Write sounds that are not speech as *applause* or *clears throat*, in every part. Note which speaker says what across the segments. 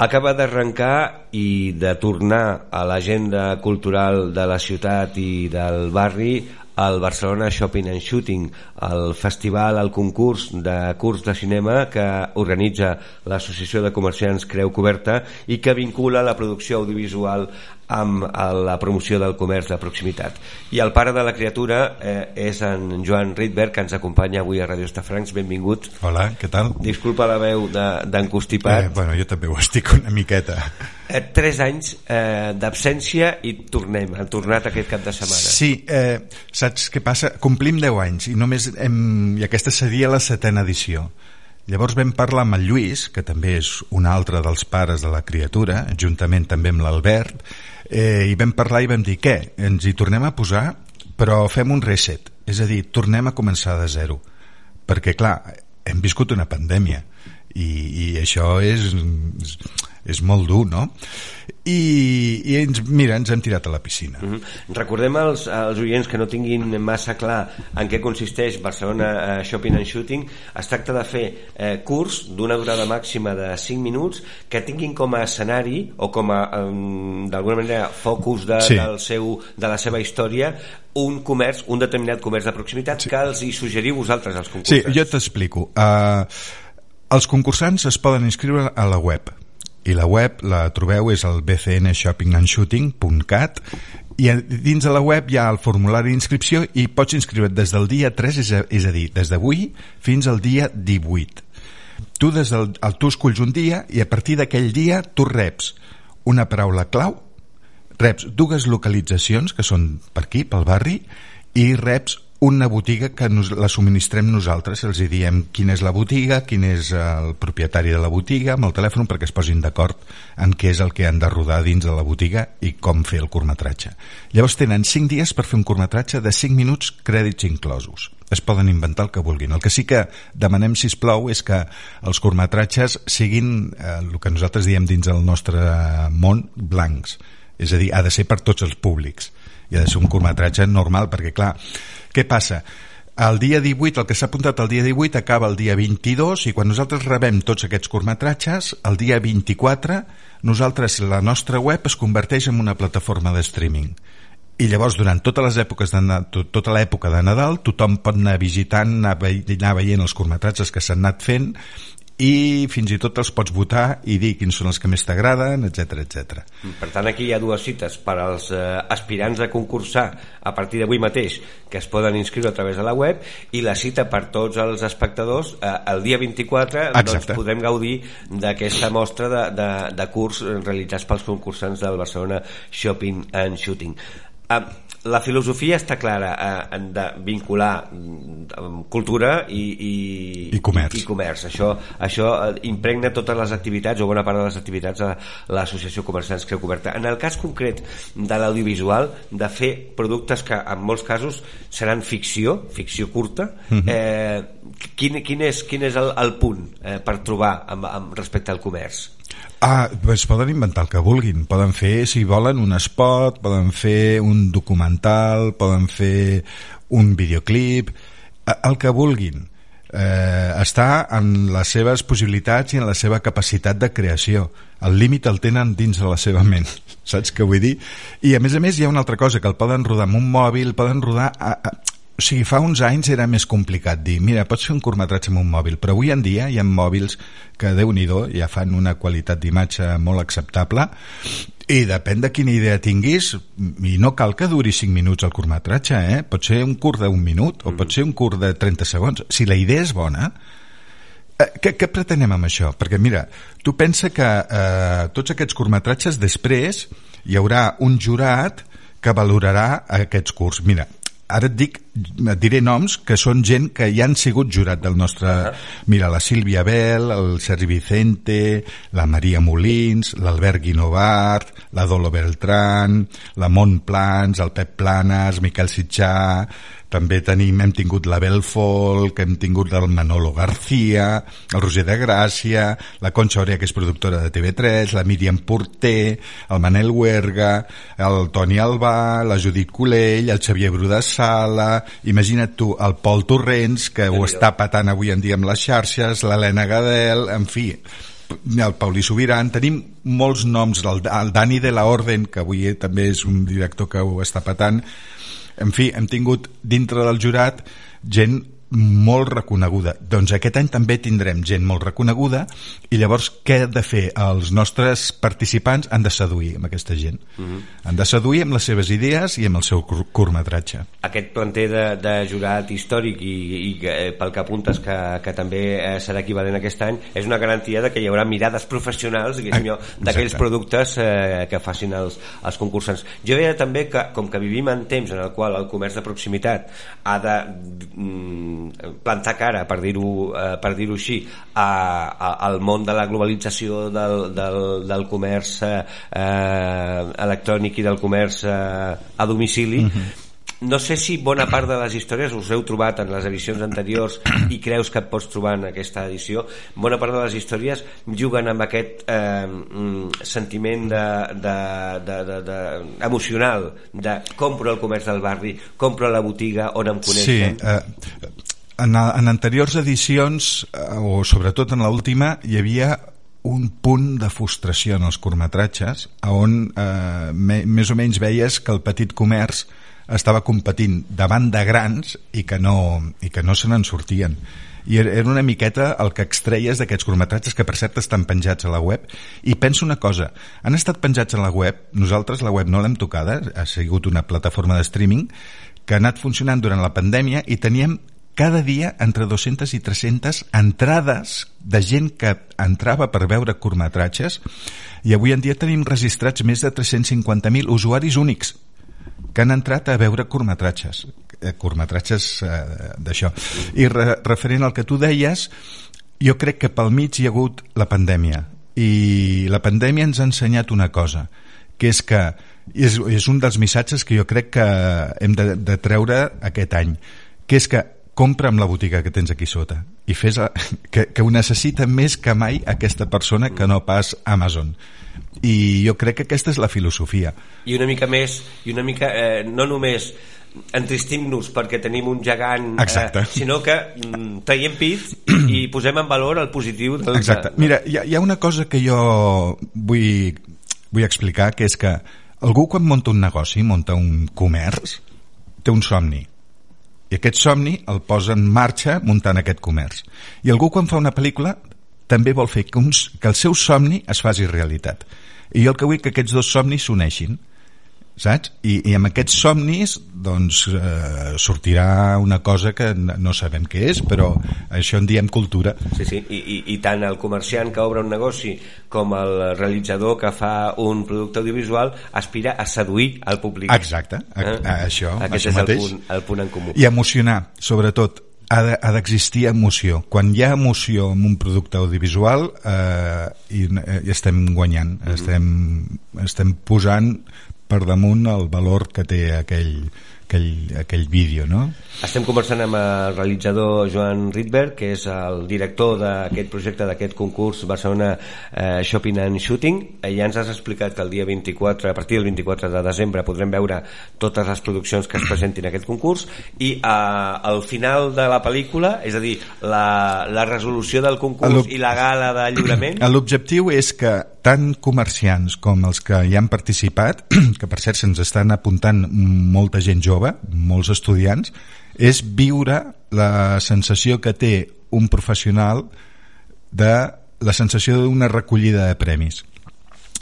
Speaker 1: acaba d'arrencar i de tornar a l'agenda cultural de la ciutat i del barri el Barcelona Shopping and Shooting, el festival, el concurs de curs de cinema que organitza l'Associació de Comerciants Creu Coberta i que vincula la producció audiovisual amb la promoció del comerç de proximitat. I el pare de la criatura eh, és en Joan Rydberg, que ens acompanya avui a Radio Estafrancs. Benvingut.
Speaker 2: Hola, què tal?
Speaker 1: Disculpa la veu d'encostipat.
Speaker 2: De, eh, bueno, jo també ho estic una miqueta.
Speaker 1: Eh, tres anys eh, d'absència i tornem. Han tornat aquest cap de setmana.
Speaker 2: Sí, eh, saps què passa? Complim 10 anys i només hem... i aquesta seria la setena edició. Llavors vam parlar amb el Lluís, que també és un altre dels pares de la criatura, juntament també amb l'Albert, eh, i vam parlar i vam dir, què? Ens hi tornem a posar, però fem un reset, és a dir, tornem a començar de zero. Perquè, clar, hem viscut una pandèmia i, i això és, és molt dur, no? I, i ens, mira, ens hem tirat a la piscina. Mm
Speaker 1: -hmm. Recordem als, als oients que no tinguin massa clar en què consisteix Barcelona eh, Shopping and Shooting. Es tracta de fer eh, curs d'una durada màxima de 5 minuts que tinguin com a escenari o com a, eh, d'alguna manera, focus de, sí. del seu, de la seva història un comerç, un determinat comerç de proximitat sí. que els hi suggeriu vosaltres als concursants.
Speaker 2: Sí, jo t'explico. Uh, els concursants es poden inscriure a la web i la web la trobeu és el bcnshoppingandshooting.cat i dins de la web hi ha el formulari d'inscripció i pots inscriure't des del dia 3, és a, és a dir, des d'avui fins al dia 18. Tu, des del, el, tu esculls un dia i a partir d'aquell dia tu reps una paraula clau, reps dues localitzacions que són per aquí, pel barri, i reps una botiga que nos, la subministrem nosaltres, els hi diem quina és la botiga, quin és el propietari de la botiga, amb el telèfon perquè es posin d'acord en què és el que han de rodar dins de la botiga i com fer el curtmetratge. Llavors tenen 5 dies per fer un curtmetratge de 5 minuts crèdits inclosos. Es poden inventar el que vulguin. El que sí que demanem, si plou és que els curtmetratges siguin eh, el que nosaltres diem dins del nostre món blancs. És a dir, ha de ser per tots els públics i ha de ser un curtmetratge normal, perquè clar, què passa? El dia 18, el que s'ha apuntat el dia 18 acaba el dia 22 i quan nosaltres rebem tots aquests curtmetratges, el dia 24 nosaltres, la nostra web es converteix en una plataforma de streaming i llavors durant totes les èpoques de, tota l'època de Nadal tothom pot anar visitant anar, veient els curtmetratges que s'han anat fent i fins i tot els pots votar i dir quins són els que més t'agraden, etc etc.
Speaker 1: Per tant, aquí hi ha dues cites per als eh, aspirants a concursar a partir d'avui mateix, que es poden inscriure a través de la web, i la cita per tots els espectadors eh, el dia 24 doncs, Exacte. doncs, podem gaudir d'aquesta mostra de, de, de curs realitzats pels concursants del Barcelona Shopping and Shooting. Eh, la filosofia està clara eh, de vincular mm, cultura i, i,
Speaker 2: I comerç,
Speaker 1: i, comerç. Això, això eh, impregna totes les activitats o bona part de les activitats a l'Associació Comerciants Creu Coberta en el cas concret de l'audiovisual de fer productes que en molts casos seran ficció, ficció curta uh mhm. -huh. eh, quin, quin, és, quin és el, el punt eh, per trobar amb, amb respecte al comerç?
Speaker 2: Ah, pues poden inventar el que vulguin. Poden fer, si volen, un spot, poden fer un documental, poden fer un videoclip, el que vulguin. Eh, està en les seves possibilitats i en la seva capacitat de creació. El límit el tenen dins de la seva ment, *laughs* saps què vull dir? I a més a més hi ha una altra cosa, que el poden rodar amb un mòbil, poden rodar a, a, o sigui, fa uns anys era més complicat dir, mira, pots fer un curtmetratge amb un mòbil, però avui en dia hi ha mòbils que, déu nhi ja fan una qualitat d'imatge molt acceptable i depèn de quina idea tinguis i no cal que duri 5 minuts el curtmetratge, eh? pot ser un curt d'un minut o pot ser un curt de 30 segons si la idea és bona eh, què, què pretenem amb això? Perquè mira, tu pensa que eh, tots aquests curtmetratges després hi haurà un jurat que valorarà aquests curts. Mira, ara et dic, et diré noms que són gent que ja han sigut jurat del nostre... -huh. Mira, la Sílvia Bell, el Sergi Vicente, la Maria Molins, l'Albert Guinovart, la Dolo Beltrán, la Mont Plans, el Pep Planes, Miquel Sitjà, també tenim, hem tingut la Bel Folk, hem tingut el Manolo García, el Roger de Gràcia, la Concha Orea, que és productora de TV3, la Míriam Porter, el Manel Huerga, el Toni Albà, la Judit Colell, el Xavier Bru de Sala, imagina't tu, el Pol Torrents, que ho està patant avui en dia amb les xarxes, l'Helena Gadel, en fi, el Paulí Sobiran, tenim molts noms, el, el Dani de la Orden, que avui també és un director que ho està patant, en fi, hem tingut dintre del jurat gent molt reconeguda. Doncs aquest any també tindrem gent molt reconeguda i llavors què han de fer? Els nostres participants han de seduir amb aquesta gent. Uh mhm. -huh. Han de seduir amb les seves idees i amb el seu curtmetratge.
Speaker 1: Aquest planter de, de jurat històric i, i eh, pel que apuntes que, que també eh, serà equivalent aquest any és una garantia de que hi haurà mirades professionals d'aquells productes eh, que facin els, els concursants. Jo veia també que com que vivim en temps en el qual el comerç de proximitat ha de mm, plantar cara, per dir-ho eh, per dir així, a, a, al món de la globalització del, del, del comerç eh, eh, electrònic i del comerç eh, a domicili, mhm. -huh no sé si bona part de les històries us heu trobat en les edicions anteriors i creus que et pots trobar en aquesta edició. Bona part de les històries juguen amb aquest eh, mm, sentiment de, de, de, de, de, emocional de compro el comerç del barri compro la botiga on em coneixen
Speaker 2: sí, eh, en, en anteriors edicions, eh, o sobretot en l'última, hi havia un punt de frustració en els curtmetratges on eh, me, més o menys veies que el petit comerç estava competint davant de grans i que no, i que no se n'en sortien. I era una miqueta el que extreies d'aquests curtmetratges que per cert estan penjats a la web. I penso una cosa, han estat penjats a la web nosaltres la web no l'hem tocada ha sigut una plataforma de streaming que ha anat funcionant durant la pandèmia i teníem cada dia entre 200 i 300 entrades de gent que entrava per veure curtmetratges i avui en dia tenim registrats més de 350.000 usuaris únics que han entrat a veure curtmetratges eh, curtmetratges eh, d'això. I re, referent al que tu deies jo crec que pel mig hi ha hagut la pandèmia. I la pandèmia ens ha ensenyat una cosa que és que és, és un dels missatges que jo crec que hem de, de treure aquest any que és que compra amb la botiga que tens aquí sota i fes a, *laughs* que, que ho necessita més que mai aquesta persona que no pas Amazon. I jo crec que aquesta és la filosofia.
Speaker 1: I una mica més i una mica, eh, no només entristim-nos perquè tenim un gegant
Speaker 2: eh,
Speaker 1: sinó que mm, traiem pit i, *clears throat* i posem en valor el positiu del
Speaker 2: Exacte. Mira, hi ha, hi ha una cosa que jo vull, vull explicar que és que algú quan munta un negoci, munta un comerç té un somni i aquest somni el posa en marxa muntant aquest comerç. I algú quan fa una pel·lícula també vol fer que, uns, que el seu somni es faci realitat. I jo el que vull que aquests dos somnis s'uneixin saps? I, i amb aquests somnis doncs eh, sortirà una cosa que no sabem què és però això en diem cultura
Speaker 1: sí, sí. I, i, i tant el comerciant que obre un negoci com el realitzador que fa un producte audiovisual aspira a seduir el públic
Speaker 2: exacte, a, eh? a, això
Speaker 1: aquest
Speaker 2: això
Speaker 1: és
Speaker 2: mateix.
Speaker 1: el punt, el punt en comú
Speaker 2: i emocionar, sobretot ha d'existir de, emoció. Quan hi ha emoció en un producte audiovisual eh, i, eh, i estem guanyant, mm -hmm. estem, estem posant per damunt el valor que té aquell, aquell, aquell vídeo, no?
Speaker 1: Estem conversant amb el realitzador Joan Rydberg, que és el director d'aquest projecte, d'aquest concurs Barcelona eh, Shopping and Shooting. Eh, ja ens has explicat que el dia 24, a partir del 24 de desembre, podrem veure totes les produccions que es presentin a aquest concurs i eh, al final de la pel·lícula, és a dir, la, la resolució del concurs i la gala de lliurament...
Speaker 2: L'objectiu és que tant comerciants com els que hi han participat, *clears throat* que per cert se'ns estan apuntant molta gent jove, molts estudiants, és viure la sensació que té un professional de la sensació d'una recollida de premis.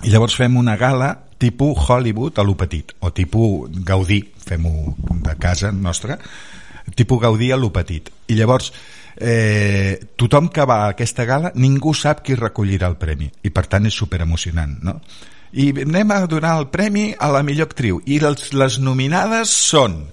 Speaker 2: I llavors fem una gala tipus Hollywood a lo petit, o tipus Gaudí, fem-ho de casa nostra, tipus Gaudí a lo petit. I llavors eh, tothom que va a aquesta gala ningú sap qui recollirà el premi i per tant és super emocionant no? i anem a donar el premi a la millor actriu i les, les nominades són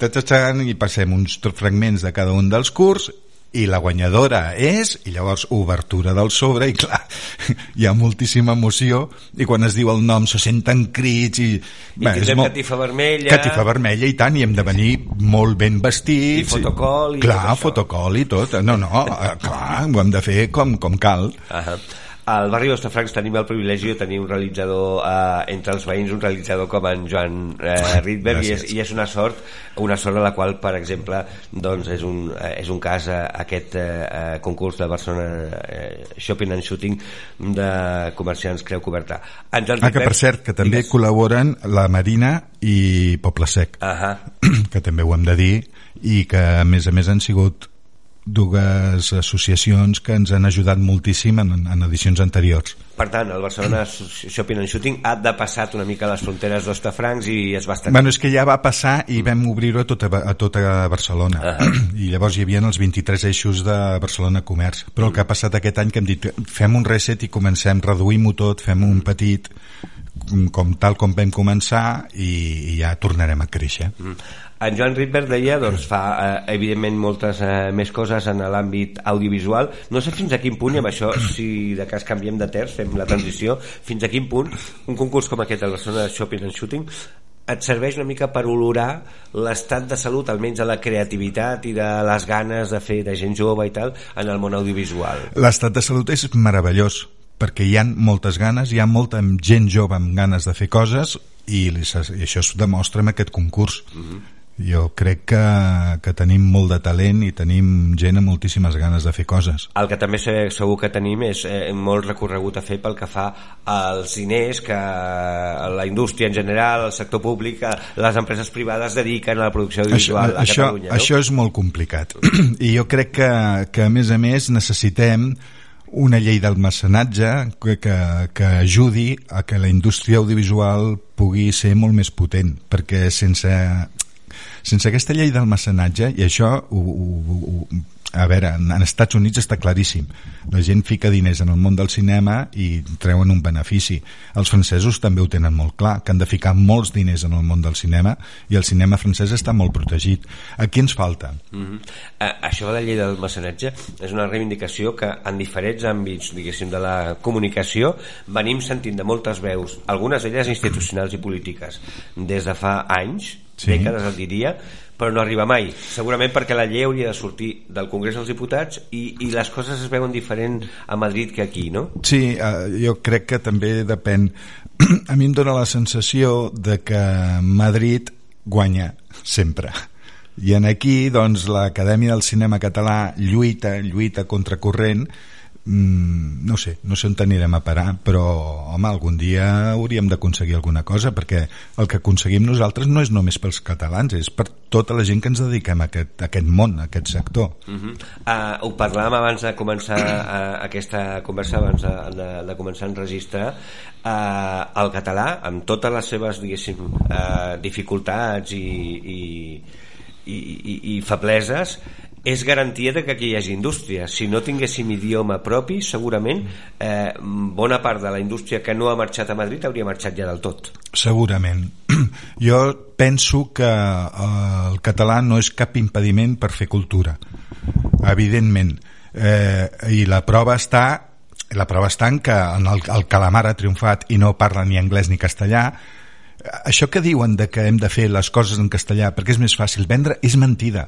Speaker 2: i passem uns fragments de cada un dels curs i la guanyadora és i llavors obertura del sobre i clar, *laughs* hi ha moltíssima emoció i quan es diu el nom se senten crits i,
Speaker 1: I bé, tindrem molt... catifa vermella.
Speaker 2: Catifa vermella i tant, i hem de venir molt ben vestits
Speaker 1: i fotocol i
Speaker 2: clar, fotocol i tot. No, no, eh, clar, ho hem de fer com, com cal.
Speaker 1: Uh -huh. Al barri d'Ostafrancs tenim el privilegi de tenir un realitzador eh, entre els veïns, un realitzador com en Joan eh, Rydberg i és, i és una sort una sort a la qual, per exemple doncs és, un, eh, és un cas eh, aquest eh, concurs de Barcelona eh, Shopping and Shooting de comerciants Creu Coberta
Speaker 2: en Joan ah, que per cert, que també digues. col·laboren la Marina i Poble Sec uh -huh. que també ho hem de dir i que a més a més han sigut dues associacions que ens han ajudat moltíssim en, en edicions anteriors.
Speaker 1: Per tant, el Barcelona *clears throat* Shopping and Shooting ha de passat una mica les fronteres d'Ostafrancs i es va estar...
Speaker 2: Bueno, és que ja va passar i vam obrir-ho a, tota, a tota Barcelona. Uh -huh. *clears throat* I llavors hi havia els 23 eixos de Barcelona Comerç. Però el que ha passat aquest any que hem dit fem un reset i comencem, reduïm-ho tot, fem un petit com tal com vam començar i, i ja tornarem a créixer. Mm.
Speaker 1: En Joan Ripper deia, doncs fa eh, evidentment moltes eh, més coses en l'àmbit audiovisual. No sé fins a quin punt, i amb això, si de cas canviem de terç, fem la transició, fins a quin punt un concurs com aquest, el Barcelona Shopping and Shooting, et serveix una mica per olorar l'estat de salut, almenys de la creativitat i de les ganes de fer de gent jove i tal en el món audiovisual.
Speaker 2: L'estat de salut és meravellós perquè hi ha moltes ganes, hi ha molta gent jove amb ganes de fer coses i, i això es demostra en aquest concurs. Uh mhm. -huh jo crec que, que tenim molt de talent i tenim gent amb moltíssimes ganes de fer coses.
Speaker 1: El que també segur que tenim és eh, molt recorregut a fer pel que fa als diners que la indústria en general, el sector públic, eh, les empreses privades dediquen a la producció audiovisual
Speaker 2: això, a Catalunya. Això, no? això és molt complicat *clears throat* i jo crec que, que a més a més necessitem una llei del mecenatge que, que, que ajudi a que la indústria audiovisual pugui ser molt més potent perquè sense sense aquesta llei del mecenatge, i això ho, ho, ho, a veure, en Estats Units està claríssim la gent fica diners en el món del cinema i treuen un benefici els francesos també ho tenen molt clar que han de ficar molts diners en el món del cinema i el cinema francès està molt protegit aquí ens falta mm -hmm.
Speaker 1: eh, això de la llei del mecenatge és una reivindicació que en diferents àmbits diguéssim de la comunicació venim sentint de moltes veus algunes d'elles institucionals i polítiques des de fa anys sí. dècades el diria però no arriba mai segurament perquè la llei hauria de sortir del Congrés dels Diputats i, i les coses es veuen diferent a Madrid que aquí, no?
Speaker 2: Sí, eh, jo crec que també depèn *clears throat* a mi em dóna la sensació de que Madrid guanya sempre i en aquí doncs l'Acadèmia del Cinema Català lluita, lluita contra corrent mm, no sé, no sé on anirem a parar però home, algun dia hauríem d'aconseguir alguna cosa perquè el que aconseguim nosaltres no és només pels catalans és per tota la gent que ens dediquem a aquest, a aquest món, a aquest sector uh
Speaker 1: -huh. uh, ho parlàvem abans de començar uh, aquesta conversa abans de, de, de començar a enregistrar uh, el català amb totes les seves diguéssim uh, dificultats i, i, i, i, i febleses és garantia de que aquí hi hagi indústria. Si no tinguéssim idioma propi, segurament eh, bona part de la indústria que no ha marxat a Madrid hauria marxat ja del tot.
Speaker 2: Segurament. *clears throat* Jo penso que eh, el català no és cap impediment per fer cultura. Evidentment. Eh, I la prova està la prova està en que en el, el calamar ha triomfat i no parla ni anglès ni castellà això que diuen de que hem de fer les coses en castellà perquè és més fàcil vendre és mentida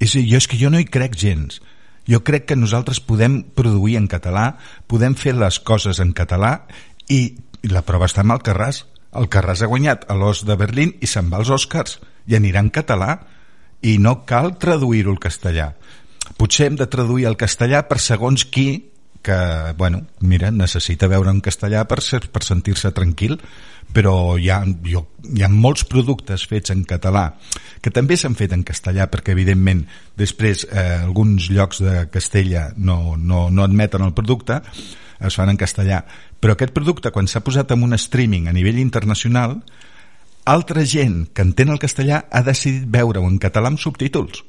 Speaker 2: és, jo, és que jo no hi crec gens. Jo crec que nosaltres podem produir en català, podem fer les coses en català i, la prova està amb el Carràs. El Carràs ha guanyat a l'Os de Berlín i se'n va als Oscars i anirà en català i no cal traduir-ho al castellà. Potser hem de traduir el castellà per segons qui que, bueno, mira, necessita veure en castellà per, ser, per sentir-se tranquil, però hi ha, jo, hi ha molts productes fets en català que també s'han fet en castellà perquè evidentment després eh, alguns llocs de Castella no, no, no admeten el producte es fan en castellà. Però aquest producte quan s'ha posat en un streaming a nivell internacional altra gent que entén el castellà ha decidit veure-ho en català amb subtítols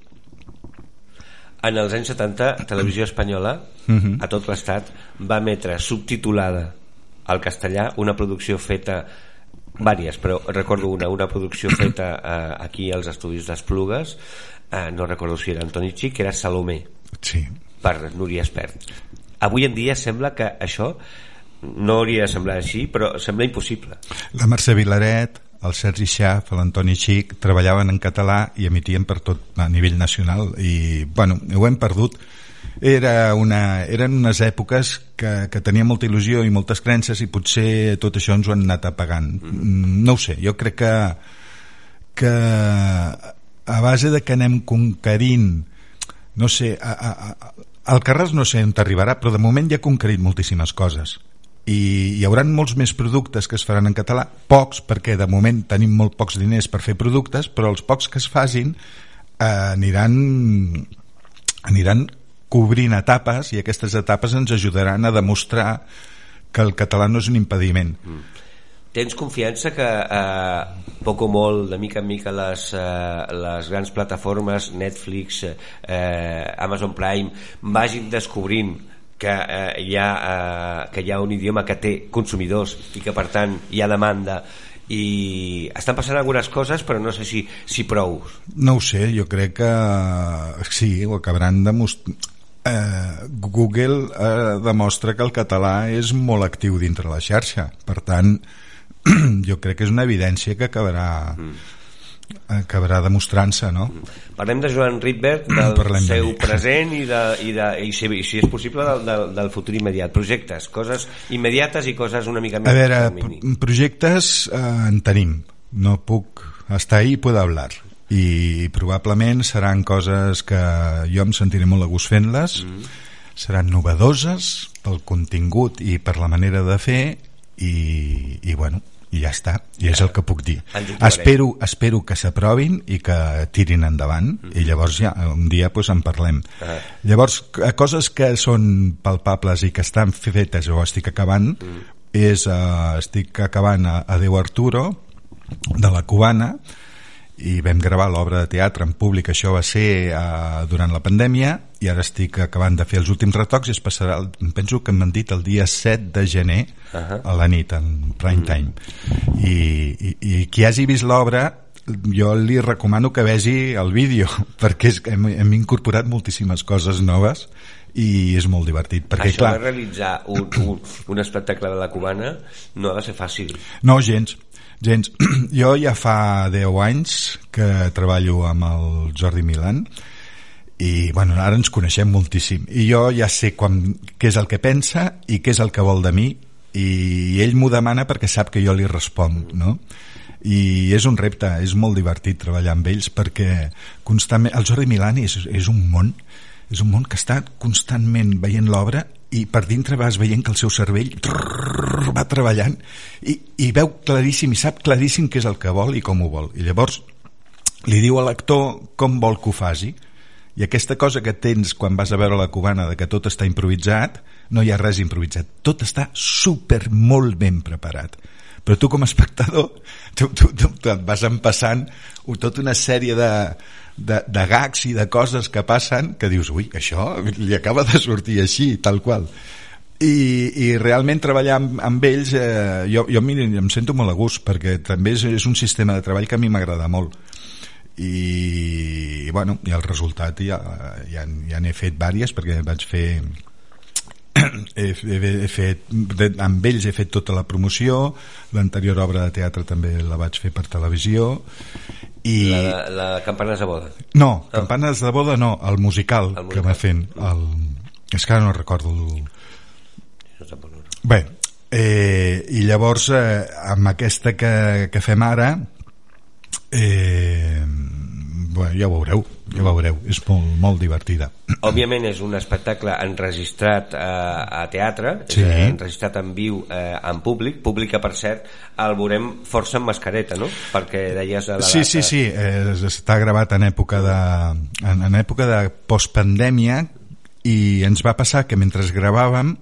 Speaker 1: en els anys 70 Televisió Espanyola uh mhm. -huh. a tot l'estat va emetre subtitulada al castellà una producció feta Vàries, però recordo una, una producció feta eh, aquí als estudis d'Esplugues, eh, no recordo si era Antoni Xic, que era Salomé,
Speaker 2: sí.
Speaker 1: per Núria Espert. Avui en dia sembla que això no hauria de semblar així, però sembla impossible.
Speaker 2: La Mercè Vilaret, el Sergi Xaf, l'Antoni Xic, treballaven en català i emitien per tot a nivell nacional i, bueno, ho hem perdut era una, eren unes èpoques que, que tenia molta il·lusió i moltes creences i potser tot això ens ho han anat apagant. Mm. No ho sé, jo crec que, que a base de que anem conquerint no sé, a, a, a, al Carràs no sé on t'arribarà, però de moment ja ha conquerit moltíssimes coses i hi haurà molts més productes que es faran en català, pocs perquè de moment tenim molt pocs diners per fer productes però els pocs que es facin eh, aniran aniran cobrint etapes i aquestes etapes ens ajudaran a demostrar que el català no és un impediment mm.
Speaker 1: Tens confiança que eh, poc o molt, de mica en mica les, eh, les grans plataformes Netflix, eh, Amazon Prime vagin descobrint que, eh, hi ha, eh, que hi ha un idioma que té consumidors i que per tant hi ha demanda i estan passant algunes coses però no sé si, si prou.
Speaker 2: No ho sé, jo crec que sí, ho acabaran demostrant eh, Google eh, demostra que el català és molt actiu dintre la xarxa. Per tant *clears throat* jo crec que és una evidència que acabarà mm acabarà demostrant-se no?
Speaker 1: Parlem de Joan Rydberg del Parlem seu de present i, de, i, de, i si, si és possible del, del, del futur immediat. Projectes, coses immediates i coses una mica més
Speaker 2: a veure, projectes eh, en tenim. No puc estar ahí i poder hablar. I probablement seran coses que jo em sentiré molt a gust fent-les. Mm. seran novedoses pel contingut i per la manera de fer i, i bueno, i ja està, i és el que puc dir. Espero, espero que s'aprovin i que tirin endavant mm. i llavors ja un dia pues, en parlem. Uh llavors coses que són palpables i que estan fetes o estic acabant mm. és, uh, estic acabant a, a Déu Arturo de la Cubana i vam gravar l'obra de teatre en públic. Això va ser uh, durant la pandèmia i ara estic acabant de fer els últims retocs i es passarà, penso que m'han dit el dia 7 de gener uh -huh. a la nit en prime mm. time I, i, i qui hagi vist l'obra jo li recomano que vegi el vídeo *laughs* perquè és, hem, hem incorporat moltíssimes coses noves i és molt divertit perquè,
Speaker 1: això
Speaker 2: clar,
Speaker 1: de realitzar un, un, un espectacle de la cubana no ha de ser fàcil
Speaker 2: no gens Gens, *clears throat* jo ja fa 10 anys que treballo amb el Jordi Milan i bueno, ara ens coneixem moltíssim. I jo ja sé quan, què és el que pensa i què és el que vol de mi i ell m'ho demana perquè sap que jo li responc no? i és un repte, és molt divertit treballar amb ells perquè constantment, el Jordi Milani és, és un món és un món que està constantment veient l'obra i per dintre vas veient que el seu cervell trrr, va treballant i, i veu claríssim i sap claríssim què és el que vol i com ho vol. I llavors li diu a l'actor com vol que ho faci i aquesta cosa que tens quan vas a veure la cubana de que tot està improvisat no hi ha res improvisat. Tot està super molt ben preparat. Però tu com a espectador tu, tu, tu, tu et vas empassant tota una sèrie de, de, de gags i de coses que passen que dius, ui, això li acaba de sortir així, tal qual. I, i realment treballar amb, amb ells eh, jo, jo mira, em sento molt a gust perquè també és, és un sistema de treball que a mi m'agrada molt i, i bueno, i el resultat ja, ja, ja n'he fet vàries perquè vaig fer *clears throat* he, he, he fet amb ells he fet tota la promoció l'anterior obra de teatre també la vaig fer per televisió
Speaker 1: i... La, la Campanes de boda
Speaker 2: no, oh. Campanes de boda no, el musical, el musical. que va fent el... és que ara no recordo el... bé eh, i llavors eh, amb aquesta que, que fem ara eh, Bueno, ja ho veureu, ja ho veureu, és molt, molt divertida.
Speaker 1: Òbviament és un espectacle enregistrat eh, a teatre, sí. és enregistrat en viu eh, en públic, públic que per cert el veurem força en mascareta, no? Perquè deies a la
Speaker 2: Sí, data... sí, sí, eh, està gravat en època de, en, en època de postpandèmia i ens va passar que mentre gravàvem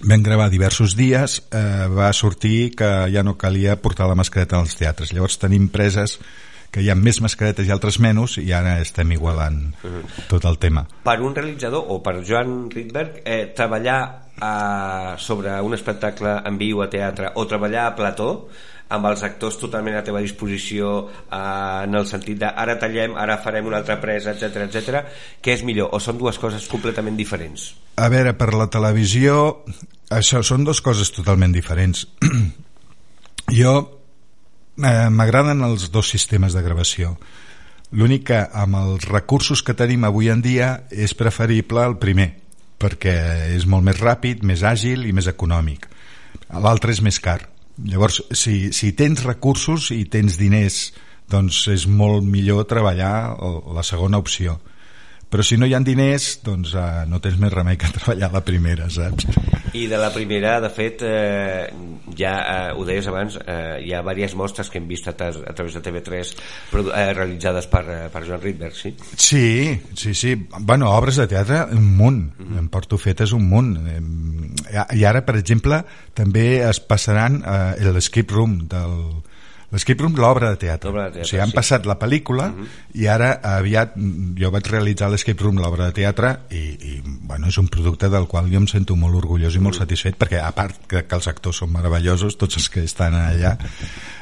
Speaker 2: vam gravar diversos dies eh, va sortir que ja no calia portar la mascareta als teatres llavors tenim preses que hi ha més mascaretes i altres menys i ara estem igualant uh mhm. -huh. tot el tema.
Speaker 1: Per un realitzador o per Joan Rydberg eh, treballar eh, sobre un espectacle en viu a teatre o treballar a plató amb els actors totalment a teva disposició eh, en el sentit de ara tallem, ara farem una altra presa, etc etc. què és millor? O són dues coses completament diferents?
Speaker 2: A veure, per la televisió això són dues coses totalment diferents *clears throat* jo Eh, M'agraden els dos sistemes de gravació. l'únic que amb els recursos que tenim avui en dia és preferible el primer perquè és molt més ràpid, més àgil i més econòmic l'altre és més car llavors si, si tens recursos i tens diners doncs és molt millor treballar la segona opció però si no hi ha diners doncs uh, no tens més remei que treballar la primera saps?
Speaker 1: i de la primera de fet eh, ja eh, ho deies abans eh, hi ha diverses mostres que hem vist a, a través de TV3 eh, realitzades per, eh, per Joan Rydberg sí?
Speaker 2: sí, sí, sí bueno, obres de teatre un munt mm -hmm. en porto fetes un munt i ara per exemple també es passaran eh, l'Escape Room del L'Escape Room, l'obra de teatre. De teatre. O sigui, han sí. passat la pel·lícula uh mhm. -huh. i ara aviat jo vaig realitzar l'Escape Room, l'obra de teatre, i, i bueno, és un producte del qual jo em sento molt orgullós i molt uh. -huh. satisfet, perquè a part que, que els actors són meravellosos, tots els que estan allà,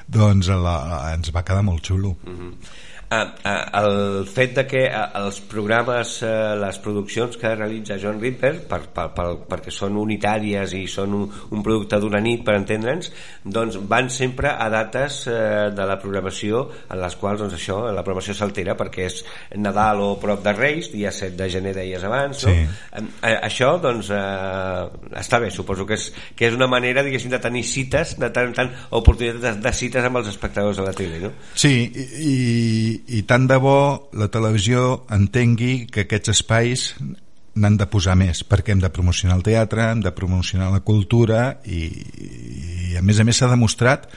Speaker 2: doncs la, ens va quedar molt xulo. Uh mhm. -huh
Speaker 1: el fet de que ah, els programes, eh, les produccions que realitza John Ripper per, per, per, perquè són unitàries i són un, un producte d'una nit per entendre'ns doncs van sempre a dates eh, de la programació en les quals doncs això, la programació s'altera perquè és Nadal o prop de Reis dia 7 de gener deies abans no? sí. eh, això doncs eh, està bé, suposo que és, que és una manera diguéssim de tenir cites de tant en tant oportunitats de, de cites amb els espectadors de la tele no?
Speaker 2: Sí, i, i tant de bo la televisió entengui que aquests espais n'han de posar més perquè hem de promocionar el teatre, hem de promocionar la cultura i, i a més a més s'ha demostrat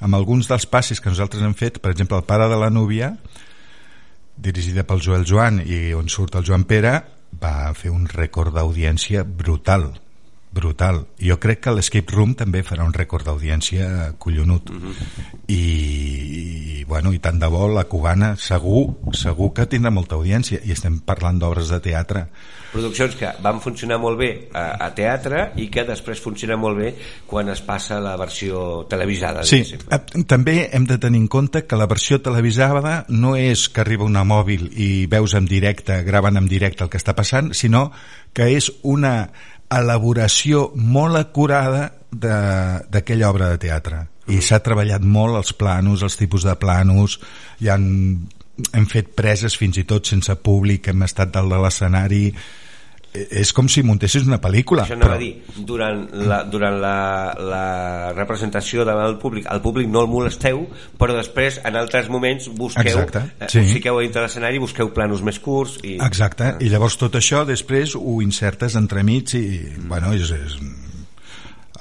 Speaker 2: amb alguns dels passis que nosaltres hem fet, per exemple el pare de la núvia dirigida pel Joel Joan i on surt el Joan Pere va fer un rècord d'audiència brutal brutal. Jo crec que l'Escape Room també farà un rècord d'audiència collonut. Mm -hmm. I, I, bueno, i tant de bo la cubana segur, segur que tindrà molta audiència i estem parlant d'obres de teatre.
Speaker 1: Produccions que van funcionar molt bé a, a teatre i que després funcionen molt bé quan es passa la versió televisada.
Speaker 2: Sí, també hem de tenir en compte que la versió televisada no és que arriba una mòbil i veus en directe, graven en directe el que està passant, sinó que és una elaboració molt acurada d'aquella obra de teatre. I s'ha treballat molt els planos, els tipus de planos. Hi han, hem fet preses fins i tot sense públic hem estat dalt de l'escenari és com si muntessis una pel·lícula
Speaker 1: això però... dir, durant, la, durant la, la representació davant del públic el públic no el molesteu però després en altres moments busqueu Exacte, eh, sí. fiqueu a dintre l'escenari busqueu planos més curts
Speaker 2: i... Exacte, i llavors tot això després ho insertes entremig i mm. bueno, és, és,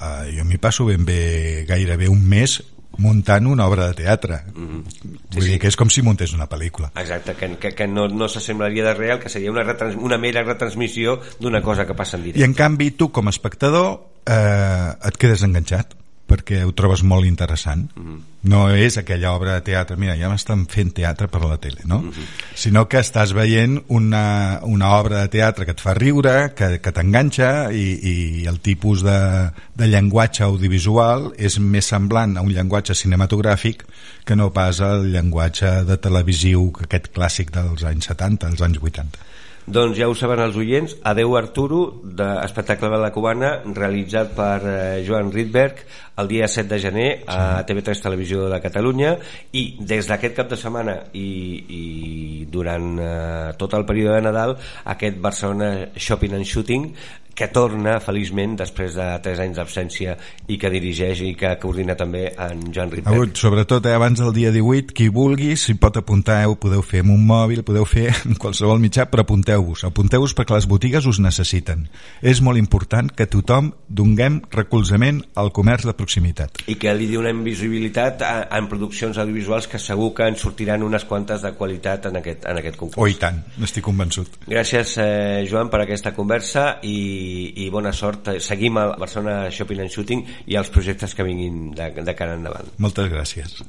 Speaker 2: uh, jo m'hi passo ben bé gairebé un mes muntant una obra de teatre mm -hmm. sí, vull sí. dir que és com si muntés una pel·lícula
Speaker 1: exacte, que, que, que no, no s'assemblaria de real que seria una, una mera retransmissió d'una cosa que passa en directe
Speaker 2: i en canvi tu com a espectador eh, et quedes enganxat perquè ho trobes molt interessant mm -hmm. no és aquella obra de teatre mira, ja m'estan fent teatre per la tele no? Mm -hmm. sinó que estàs veient una, una obra de teatre que et fa riure que, que t'enganxa i, i el tipus de, de llenguatge audiovisual és més semblant a un llenguatge cinematogràfic que no pas al llenguatge de televisiu aquest clàssic dels anys 70, dels anys 80
Speaker 1: doncs ja ho saben els oients, Adeu Arturo, d'Espectacle de la Cubana, realitzat per eh, Joan Rydberg el dia 7 de gener a TV3 Televisió de Catalunya. I des d'aquest cap de setmana i, i durant eh, tot el període de Nadal aquest Barcelona Shopping and Shooting que torna feliçment després de 3 anys d'absència i que dirigeix i que coordina també en Joan Ripper.
Speaker 2: Sobretot eh, abans del dia 18, qui vulgui, si pot apuntar, ho podeu fer amb un mòbil, podeu fer *laughs* en qualsevol mitjà, però apunteu-vos, apunteu-vos perquè les botigues us necessiten. És molt important que tothom donguem recolzament al comerç de proximitat.
Speaker 1: I que li donem visibilitat a, en produccions audiovisuals que segur que en sortiran unes quantes de qualitat en aquest, en aquest concurs.
Speaker 2: Oh, i tant, n'estic convençut.
Speaker 1: Gràcies, eh, Joan, per aquesta conversa i i, bona sort. Seguim a Barcelona Shopping and Shooting i els projectes que vinguin de, de cara endavant.
Speaker 2: Moltes gràcies.